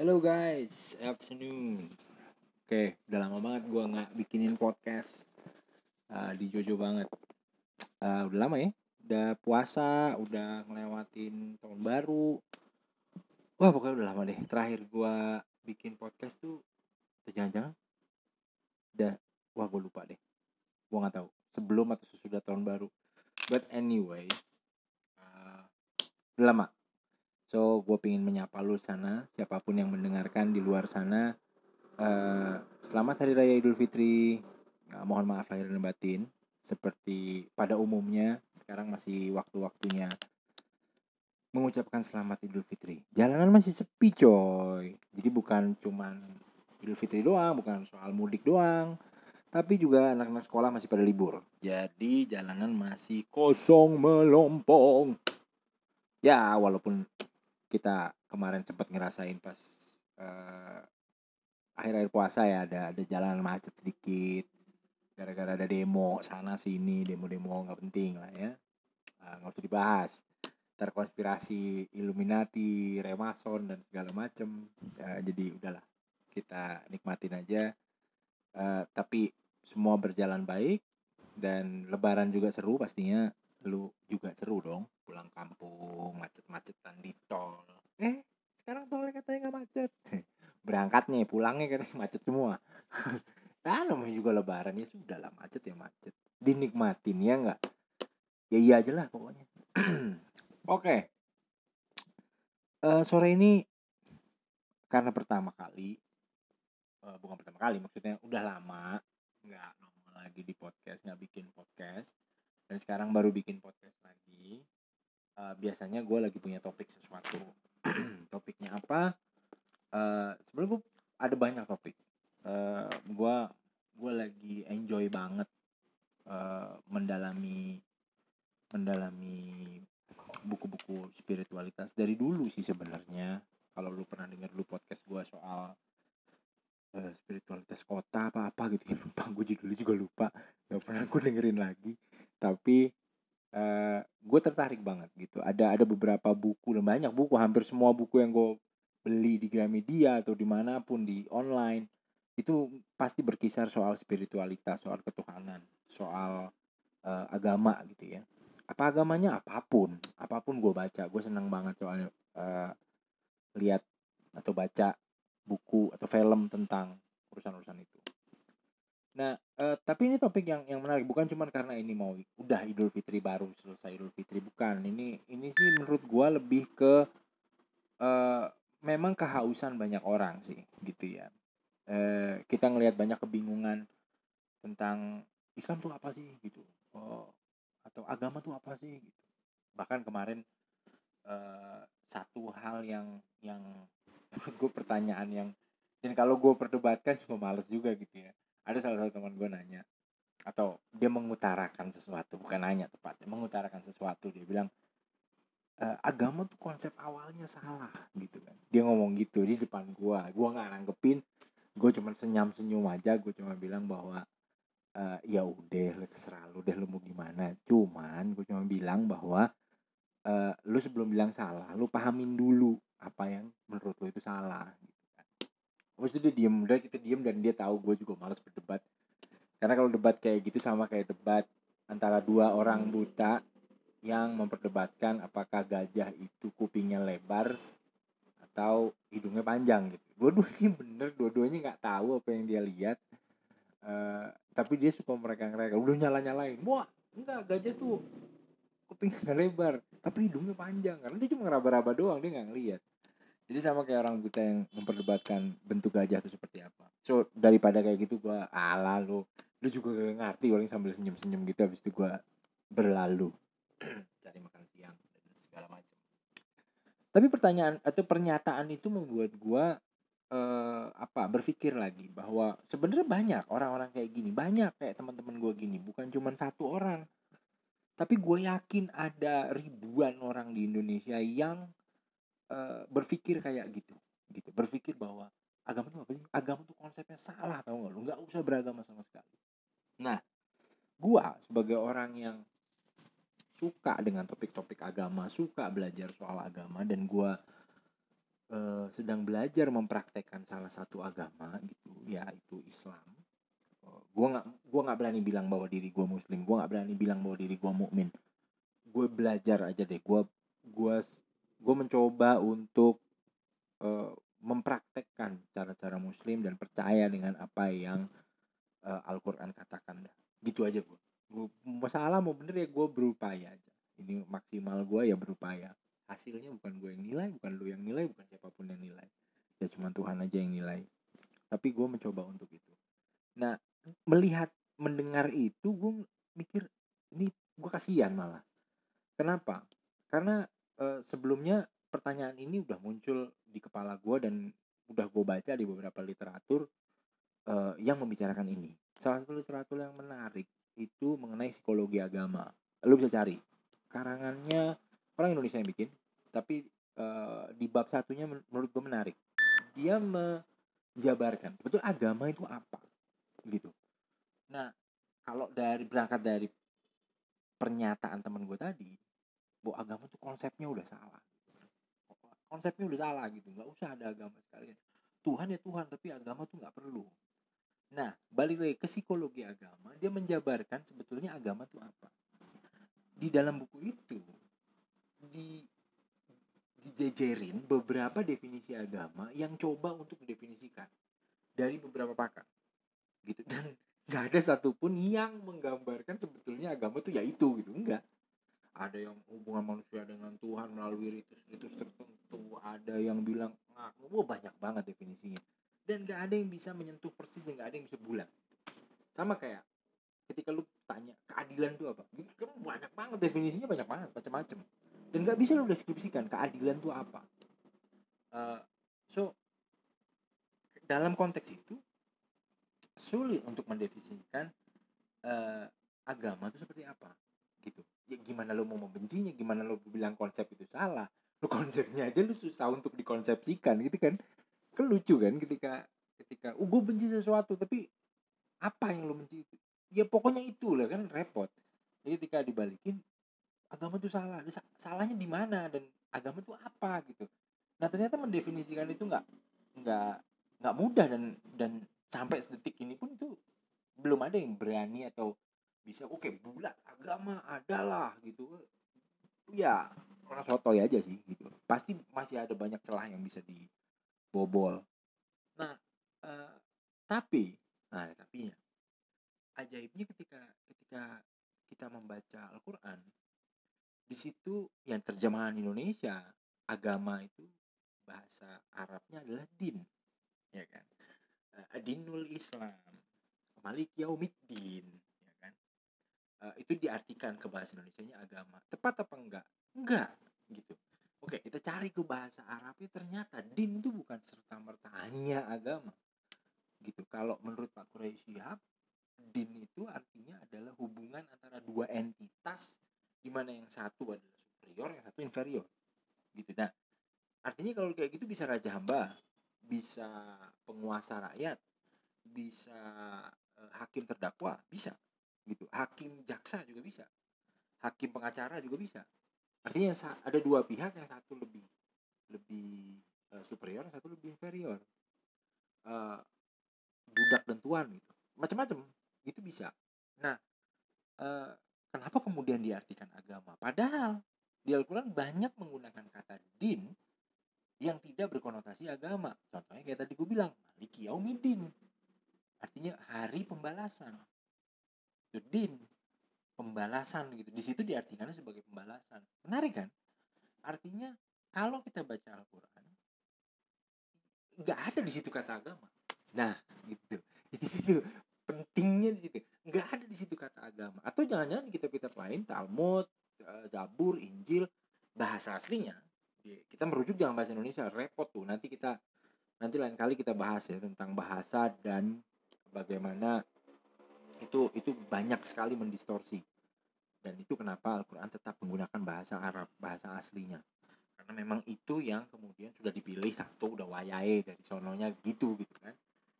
Hello guys, afternoon. Oke, udah lama banget gua nggak bikinin podcast uh, di Jojo banget. Uh, udah lama ya, udah puasa, udah ngelewatin tahun baru. Wah pokoknya udah lama deh. Terakhir gua bikin podcast tuh, jangan-jangan, udah, wah gue lupa deh. Gua nggak tahu sebelum atau sesudah tahun baru. But anyway, uh, udah lama So gue pengen menyapa lu sana, siapa pun yang mendengarkan di luar sana. Uh, selamat Hari Raya Idul Fitri. Uh, mohon maaf lahir dan batin. Seperti pada umumnya, sekarang masih waktu-waktunya mengucapkan selamat Idul Fitri. Jalanan masih sepi coy. Jadi bukan cuman Idul Fitri doang, bukan soal mudik doang. Tapi juga anak-anak sekolah masih pada libur. Jadi jalanan masih kosong melompong. Ya walaupun kita kemarin sempat ngerasain pas uh, akhir-akhir puasa ya ada ada jalan macet sedikit. Gara-gara ada demo sana sini demo-demo nggak penting lah ya. Uh, nggak usah dibahas. Terkonspirasi Illuminati, Remason dan segala macem. Uh, jadi udahlah kita nikmatin aja. Uh, tapi semua berjalan baik dan Lebaran juga seru pastinya lu juga seru dong pulang kampung macet-macetan di tol. Eh sekarang tolnya katanya nggak macet. Berangkatnya pulangnya katanya macet semua. Ah namanya juga lebaran ya sudah lah macet ya macet. Dinikmatin ya nggak? Ya iya aja lah pokoknya. Oke. Okay. uh, eh, sore ini karena pertama kali uh, bukan pertama kali maksudnya udah lama nggak lagi di podcast nggak bikin podcast dan sekarang baru bikin podcast lagi uh, biasanya gue lagi punya topik sesuatu. Topiknya apa? Uh, sebenarnya gue ada banyak topik. Uh, gue gue lagi enjoy banget uh, mendalami mendalami buku-buku spiritualitas dari dulu sih sebenarnya. Kalau lu pernah dengar dulu podcast gue soal uh, spiritualitas kota apa apa gitu ya lupa gue juga lupa. Gak pernah gue dengerin lagi tapi uh, gue tertarik banget gitu. Ada ada beberapa buku banyak buku. Hampir semua buku yang gue beli di Gramedia atau di mana pun di online itu pasti berkisar soal spiritualitas soal ketuhanan soal uh, agama gitu ya. Apa agamanya? Apa pun. Apa pun gue baca. Gue senang banget soalnya uh, lihat atau baca buku atau film tentang urusan-urusan itu Nah, uh, tapi ini topik yang yang menarik bukan cuma karena ini mau udah Idul Fitri baru selesai Idul Fitri bukan. Ini ini sih menurut gua lebih ke uh, memang kehausan banyak orang sih gitu ya. Uh, kita ngelihat banyak kebingungan tentang Islam tuh apa sih gitu. Oh, atau agama tuh apa sih gitu. Bahkan kemarin uh, satu hal yang yang menurut gue pertanyaan yang dan kalau gue perdebatkan cuma males juga gitu ya ada salah satu teman gue nanya atau dia mengutarakan sesuatu bukan nanya tepatnya mengutarakan sesuatu. Dia bilang e, agama tuh konsep awalnya salah gitu kan. Dia ngomong gitu di depan gue gue nggak nanggepin gue cuma senyum senyum aja. Gue cuma bilang bahwa e, ya udah terserah lu deh lu mau gimana. Cuman gue cuma bilang bahwa e, lu sebelum bilang salah lu pahamin dulu apa yang menurut lu itu salah Itu dia diem, udah kita diem dan dia tahu gue juga males berdebat. Karena kalau debat kayak gitu sama kayak debat antara dua orang buta yang memperdebatkan apakah gajah itu kupingnya lebar atau hidungnya panjang gitu. Dua-duanya bener, dua-duanya nggak tahu apa yang dia lihat. Uh, tapi dia suka mereka mereka udah nyala nyalain wah enggak gajah tuh kupingnya lebar tapi hidungnya panjang karena dia cuma ngeraba-raba doang dia nggak ngeliat jadi sama kayak orang buta yang memperdebatkan bentuk gajah itu seperti apa. So daripada kayak gitu gue ala lu. Lu juga gak ngerti paling sambil senyum senyum gitu habis itu gue berlalu. Cari makan siang dan segala macam. Tapi pertanyaan atau pernyataan itu membuat gue uh, apa berpikir lagi bahwa sebenarnya banyak orang-orang kayak gini banyak kayak teman-teman gue gini bukan cuma satu orang. Tapi gue yakin ada ribuan orang di Indonesia yang uh, berpikir kayak gitu gitu. Berpikir bahwa agama itu apa sih? Agama itu konsepnya salah tau gak lu? Nggak usah beragama sama sekali. Nah gua sebagai orang yang suka dengan topik-topik agama suka belajar soal agama dan gua uh, sedang belajar mempraktekkan salah satu agama gitu yaitu Islam uh, gue nggak gue nggak berani bilang bahwa diri gue muslim gue nggak berani bilang bahwa diri gue mukmin. Gue belajar aja deh gue gue gue mencoba untuk uh, mempraktekkan cara-cara muslim dan percaya dengan apa yang uh, Al-Quran katakan. Gitu aja gue masalah mau bener ya gue berupaya aja. Ini maksimal gue ya berupaya. Hasilnya bukan gue yang nilai bukan lu yang nilai bukan siapa pun yang nilai. Ya cuma Tuhan aja yang nilai. Tapi gue mencoba untuk itu. Nah melihat mendengar itu gue mikir ini gue kasihan malah. Kenapa? Karena e, sebelumnya pertanyaan ini udah muncul di kepala gue dan udah gue baca di beberapa literatur uh, yang membicarakan ini. Salah satu literatur yang menarik itu mengenai psikologi agama. Lu bisa cari karangannya orang Indonesia yang bikin, tapi uh, di bab satunya menurut gue menarik. Dia menjabarkan betul agama itu apa, gitu. Nah, kalau dari berangkat dari pernyataan teman gue tadi, bahwa agama itu konsepnya udah salah. Konsepnya udah salah gitu nggak usah ada agama sekalian. Tuhan ya Tuhan tapi agama tuh nggak perlu. Nah balik lagi ke psikologi agama dia menjabarkan sebetulnya agama tuh apa. Di dalam buku itu di dijejerin beberapa definisi agama yang coba untuk didefinisikan dari beberapa pakar gitu. Dan nggak ada satupun yang menggambarkan sebetulnya agama tuh ya itu gitu. Enggak ada yang hubungan manusia dengan Tuhan melalui ritus-ritus tertentu. Ada yang bilang nah, wah banyak banget definisinya. Dan gak ada yang bisa menyentuh persis dan gak ada yang bisa bulat. Sama kayak ketika lu tanya keadilan itu apa? Kan banyak banget definisinya banyak banget macam-macam dan gak bisa lu deskripsikan keadilan itu apa. Uh, so dalam konteks itu sulit untuk mendefinisikan uh, agama itu seperti apa gitu ya gimana lo mau membencinya? Gimana lo bilang konsep itu salah? Lo konsepnya aja lo susah untuk dikonsepsikan gitu kan. Kan lucu kan ketika ketika oh gue benci sesuatu tapi apa yang lo benci itu? Ya pokoknya itu lah kan repot. Jadi ketika dibalikin agama itu salah. Salahnya di mana dan agama itu apa gitu. Nah ternyata mendefinisikan itu nggak nggak nggak mudah dan dan sampai sedetik ini pun itu belum ada yang berani atau bisa oke okay, bulat agama adalah gitu. Ya orang sotoy aja sih gitu. Pasti masih ada banyak celah yang bisa dibobol. Nah uh, tapi nah tapi ya ajaibnya ketika ketika kita membaca Al-Quran di situ yang terjemahan Indonesia agama itu bahasa Arabnya adalah din ya kan? Uh, dinul Islam Malik Yaumiddin uh, itu diartikan ke bahasa Indonesia nya agama. Tepat apa enggak? Enggak gitu. Oke kita cari ke bahasa Arabnya ternyata din itu bukan serta merta hanya agama gitu. Kalau menurut Pak Quraisy din itu artinya adalah hubungan antara dua entitas di mana yang satu adalah superior yang satu inferior gitu. Nah artinya kalau kayak gitu bisa raja hamba bisa penguasa rakyat bisa uh, hakim terdakwa bisa gitu. Hakim jaksa juga bisa. Hakim pengacara juga bisa. Artinya ada dua pihak yang satu lebih lebih uh, superior satu lebih inferior. Uh, budak dan tuan gitu. Macam-macam itu bisa. Nah uh, kenapa kemudian diartikan agama? Padahal di Al-Quran banyak menggunakan kata din yang tidak berkonotasi agama. Contohnya kayak tadi gue bilang maliki yaumidin artinya hari pembalasan din pembalasan gitu. Di situ diartikannya sebagai pembalasan. Menarik kan? Artinya kalau kita baca Al-Quran nggak ada di situ kata agama. Nah gitu. Di situ pentingnya di situ. Nggak ada di situ kata agama. Atau jangan-jangan kita kitab lain Talmud eh, Zabur Injil bahasa aslinya kita merujuk dalam bahasa Indonesia repot tuh. Nanti kita nanti lain kali kita bahas ya tentang bahasa dan bagaimana itu itu banyak sekali mendistorsi. Dan itu kenapa Al-Quran tetap menggunakan bahasa Arab bahasa aslinya. Karena memang itu yang kemudian sudah dipilih satu udah wayai dari sononya gitu gitu kan.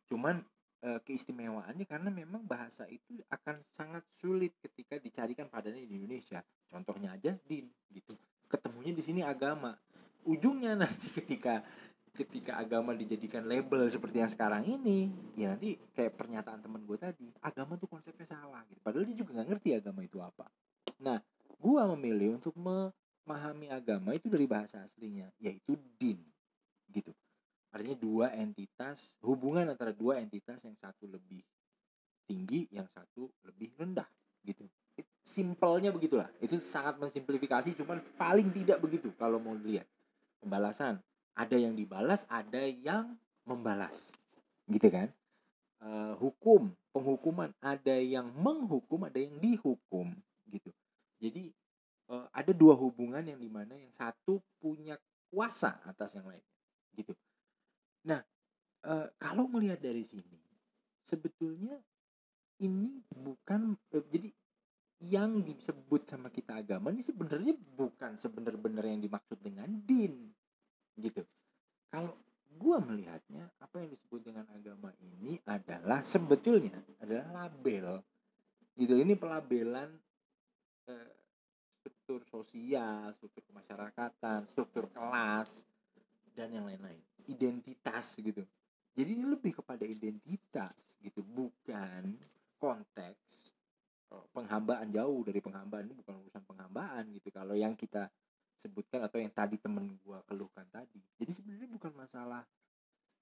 Cuman e, keistimewaannya karena memang bahasa itu akan sangat sulit ketika dicarikan padanya di Indonesia. Contohnya aja din gitu. Ketemunya di sini agama. Ujungnya nanti ketika ketika agama dijadikan label seperti yang sekarang ini ya nanti kayak pernyataan temen gue tadi agama tuh konsepnya salah gitu. Padahal dia juga nggak ngerti agama itu apa. Nah gue memilih untuk memahami agama itu dari bahasa aslinya yaitu din gitu. Artinya dua entitas hubungan antara dua entitas yang satu lebih tinggi yang satu lebih rendah gitu. Simpelnya begitulah. Itu sangat mensimplifikasi cuman paling tidak begitu kalau mau lihat pembalasan ada yang dibalas ada yang membalas. Gitu kan? E, hukum penghukuman. Ada yang menghukum ada yang dihukum. Gitu. Jadi e, ada dua hubungan yang di mana yang satu punya kuasa atas yang lain. Gitu. Nah e, kalau melihat dari sini sebetulnya ini bukan e, jadi yang disebut sama kita agama ini sebenarnya bukan sebenar-benar yang dimaksud dengan din gitu. Kalau gue melihatnya apa yang disebut dengan agama ini adalah sebetulnya adalah label. Gitu ini pelabelan eh, struktur sosial struktur kemasyarakatan struktur kelas dan yang lain-lain. Identitas gitu. Jadi ini lebih kepada identitas gitu. Bukan konteks eh, penghambaan jauh dari penghambaan. Ini bukan urusan penghambaan gitu. Kalau yang kita sebutkan atau yang tadi temen gue keluhkan tadi. Jadi sebenarnya bukan masalah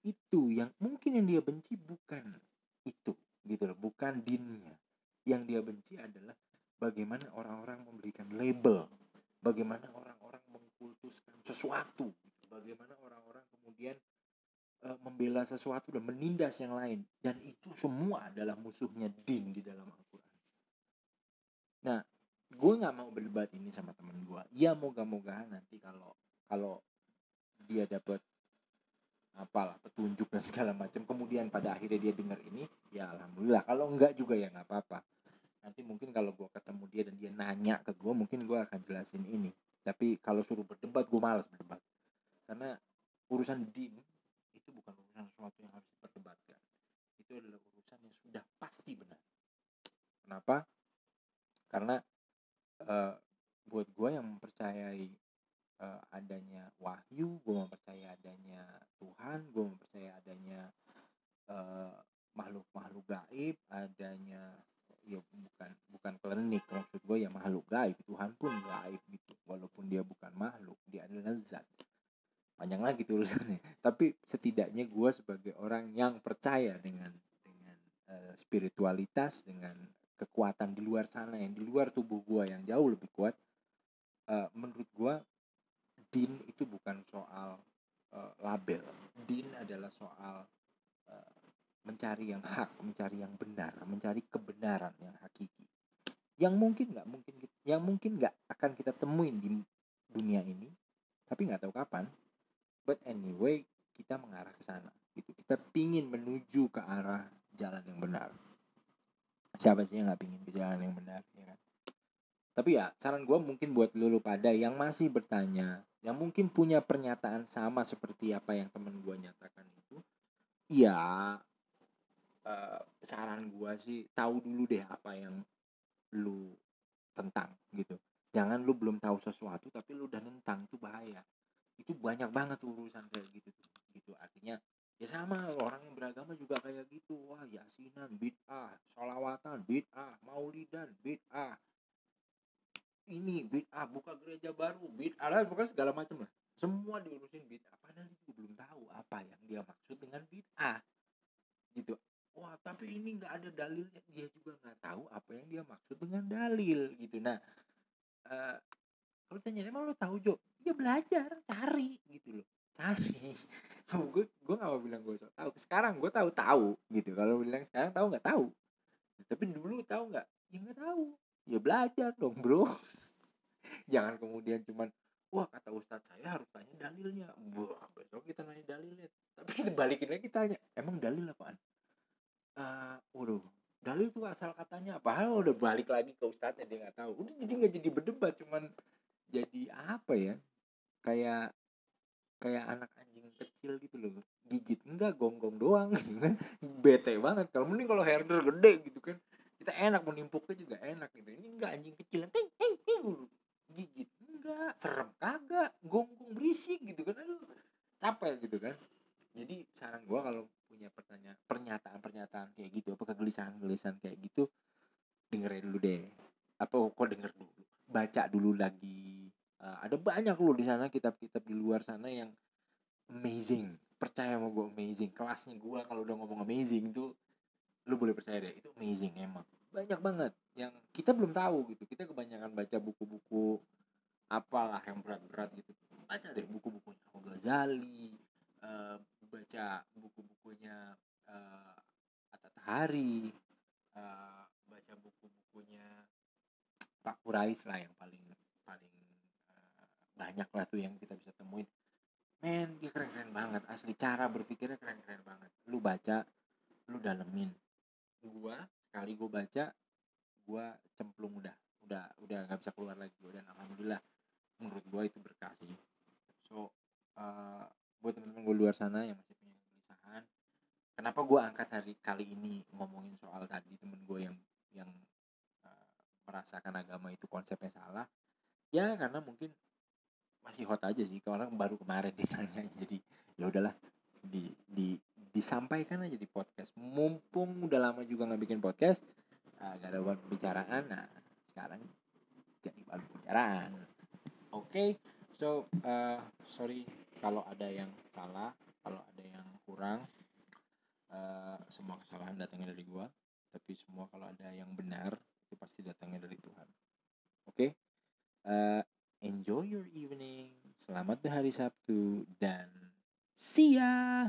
itu. Yang mungkin yang dia benci bukan itu gitu loh. Bukan dinnya. Yang dia benci adalah bagaimana orang-orang memberikan label. Bagaimana orang-orang mengkultuskan sesuatu. Bagaimana orang-orang kemudian e, membela sesuatu dan menindas yang lain. Dan itu semua adalah musuhnya din di dalam Al-Quran. Nah gue nggak mau berdebat ini sama temen gue ya moga-moga nanti kalau kalau dia dapat apalah petunjuk dan segala macam kemudian pada akhirnya dia dengar ini ya alhamdulillah. Kalau enggak juga ya nggak apa-apa. Nanti mungkin kalau gue ketemu dia dan dia nanya ke gue mungkin gue akan jelasin ini. Tapi kalau suruh berdebat gue malas berdebat. Karena urusan din itu bukan urusan sesuatu yang harus diperdebatkan. Itu adalah urusan yang sudah pasti benar. Kenapa? Karena uh, buat gue yang mempercayai uh, adanya wahyu gue mempercayai adanya Tuhan gue mempercayai adanya uh, makhluk-makhluk gaib adanya ya bukan bukan klinik maksud gue ya makhluk gaib Tuhan pun gaib gitu walaupun dia bukan makhluk dia adalah zat. Panjang lagi tuh urusannya. Tapi setidaknya gue sebagai orang yang percaya dengan dengan uh, spiritualitas dengan kekuatan di luar sana yang di luar tubuh gue yang jauh lebih kuat uh, menurut gue din itu bukan soal uh, label. Din adalah soal uh, mencari yang hak mencari yang benar mencari kebenaran yang hakiki. Yang mungkin nggak mungkin yang mungkin nggak akan kita temuin di dunia ini tapi nggak tahu kapan but anyway kita mengarah ke sana gitu. Kita pingin menuju ke arah jalan yang benar siapa sih yang nggak pingin ke jalan yang benar ya kan? Tapi ya saran gue mungkin buat lulu pada yang masih bertanya yang mungkin punya pernyataan sama seperti apa yang temen gue nyatakan itu ya uh, saran gue sih tahu dulu deh apa yang lu tentang gitu. Jangan lu belum tahu sesuatu tapi lu udah nentang itu bahaya. Itu banyak banget urusan kayak gitu gitu. Artinya ya sama orang yang beragama juga kayak gitu. Wah yasinan bid'ah sholawatan bid'ah maulidan bid'ah. Ini bid'ah buka gereja baru bid'ah lah bukan segala macam lah. Semua diurusin bid'ah. Padahal itu belum tahu apa yang dia maksud dengan bid'ah. Gitu. Wah tapi ini nggak ada dalilnya. Dia juga nggak tahu apa yang dia maksud dengan dalil gitu. Nah uh, kalau tanya emang lo tahu Jo? Ya belajar cari gitu loh cari gue gue gak mau bilang gue so tahu. Sekarang gue tahu tahu gitu. Kalau bilang sekarang tahu nggak tahu. Tapi dulu tahu nggak? Ya nggak tahu. Ya belajar dong bro. Jangan kemudian cuman wah kata ustadz saya harus tanya dalilnya. Wah besok kita nanya dalilnya. Tapi kita balikin lagi tanya emang dalil apaan? Uh, waduh dalil tuh asal katanya. Apa udah balik lagi ke ustadznya dia nggak tahu. Udah jadi nggak jadi berdebat cuman jadi apa ya? Kayak kayak anak anjing kecil gitu loh. Gigit enggak gonggong doang gitu kan. Bete banget. Kalau mending kalau herder gede gitu kan kita enak menimpuknya juga enak gitu. Ini enggak anjing kecil. Ting ting ting gigit enggak. Serem kagak. Gonggong berisik gitu kan. Aduh capek gitu kan. Jadi saran gue kalau punya pertanyaan pernyataan pernyataan kayak gitu apa kegelisahan kegelisahan kayak gitu dengerin dulu deh. Apa kok denger dulu? Baca dulu lagi uh, ada banyak loh di sana kitab-kitab di luar sana yang amazing. Percaya sama gue amazing. Kelasnya gue kalau udah ngomong amazing itu lu boleh percaya deh itu amazing emang. Banyak banget yang kita belum tahu gitu. Kita kebanyakan baca buku-buku apalah yang berat-berat gitu. Baca deh buku-bukunya Ghazali uh, baca buku-bukunya uh, Atta Tahari uh, baca buku-bukunya Pak Kurais lah yang paling paling banyak lah tuh yang kita bisa temuin. Men dia keren-keren banget asli cara berpikirnya keren-keren banget. Lu baca lu dalemin. Gua sekali gua baca gua cemplung udah udah udah nggak bisa keluar lagi dan alhamdulillah. Menurut gua itu berkah sih. So uh, buat teman-teman gue luar sana yang masih punya kegelisahan kenapa gue angkat hari kali ini ngomongin soal tadi temen gue yang yang uh, merasakan agama itu konsepnya salah? Ya karena mungkin masih hot aja sih karena baru kemarin ditanya jadi ya udahlah di di disampaikan aja di podcast. Mumpung udah lama juga nggak bikin podcast uh, gak ada buat pembicaraan nah sekarang jadi bahan pembicaraan. Oke okay, so uh, sorry kalau ada yang salah kalau ada yang kurang uh, semua kesalahan datangnya dari gua tapi semua kalau ada yang benar itu pasti datangnya dari Tuhan. Oke? Okay? Enjoy your evening. Selamat berhari Sabtu dan see ya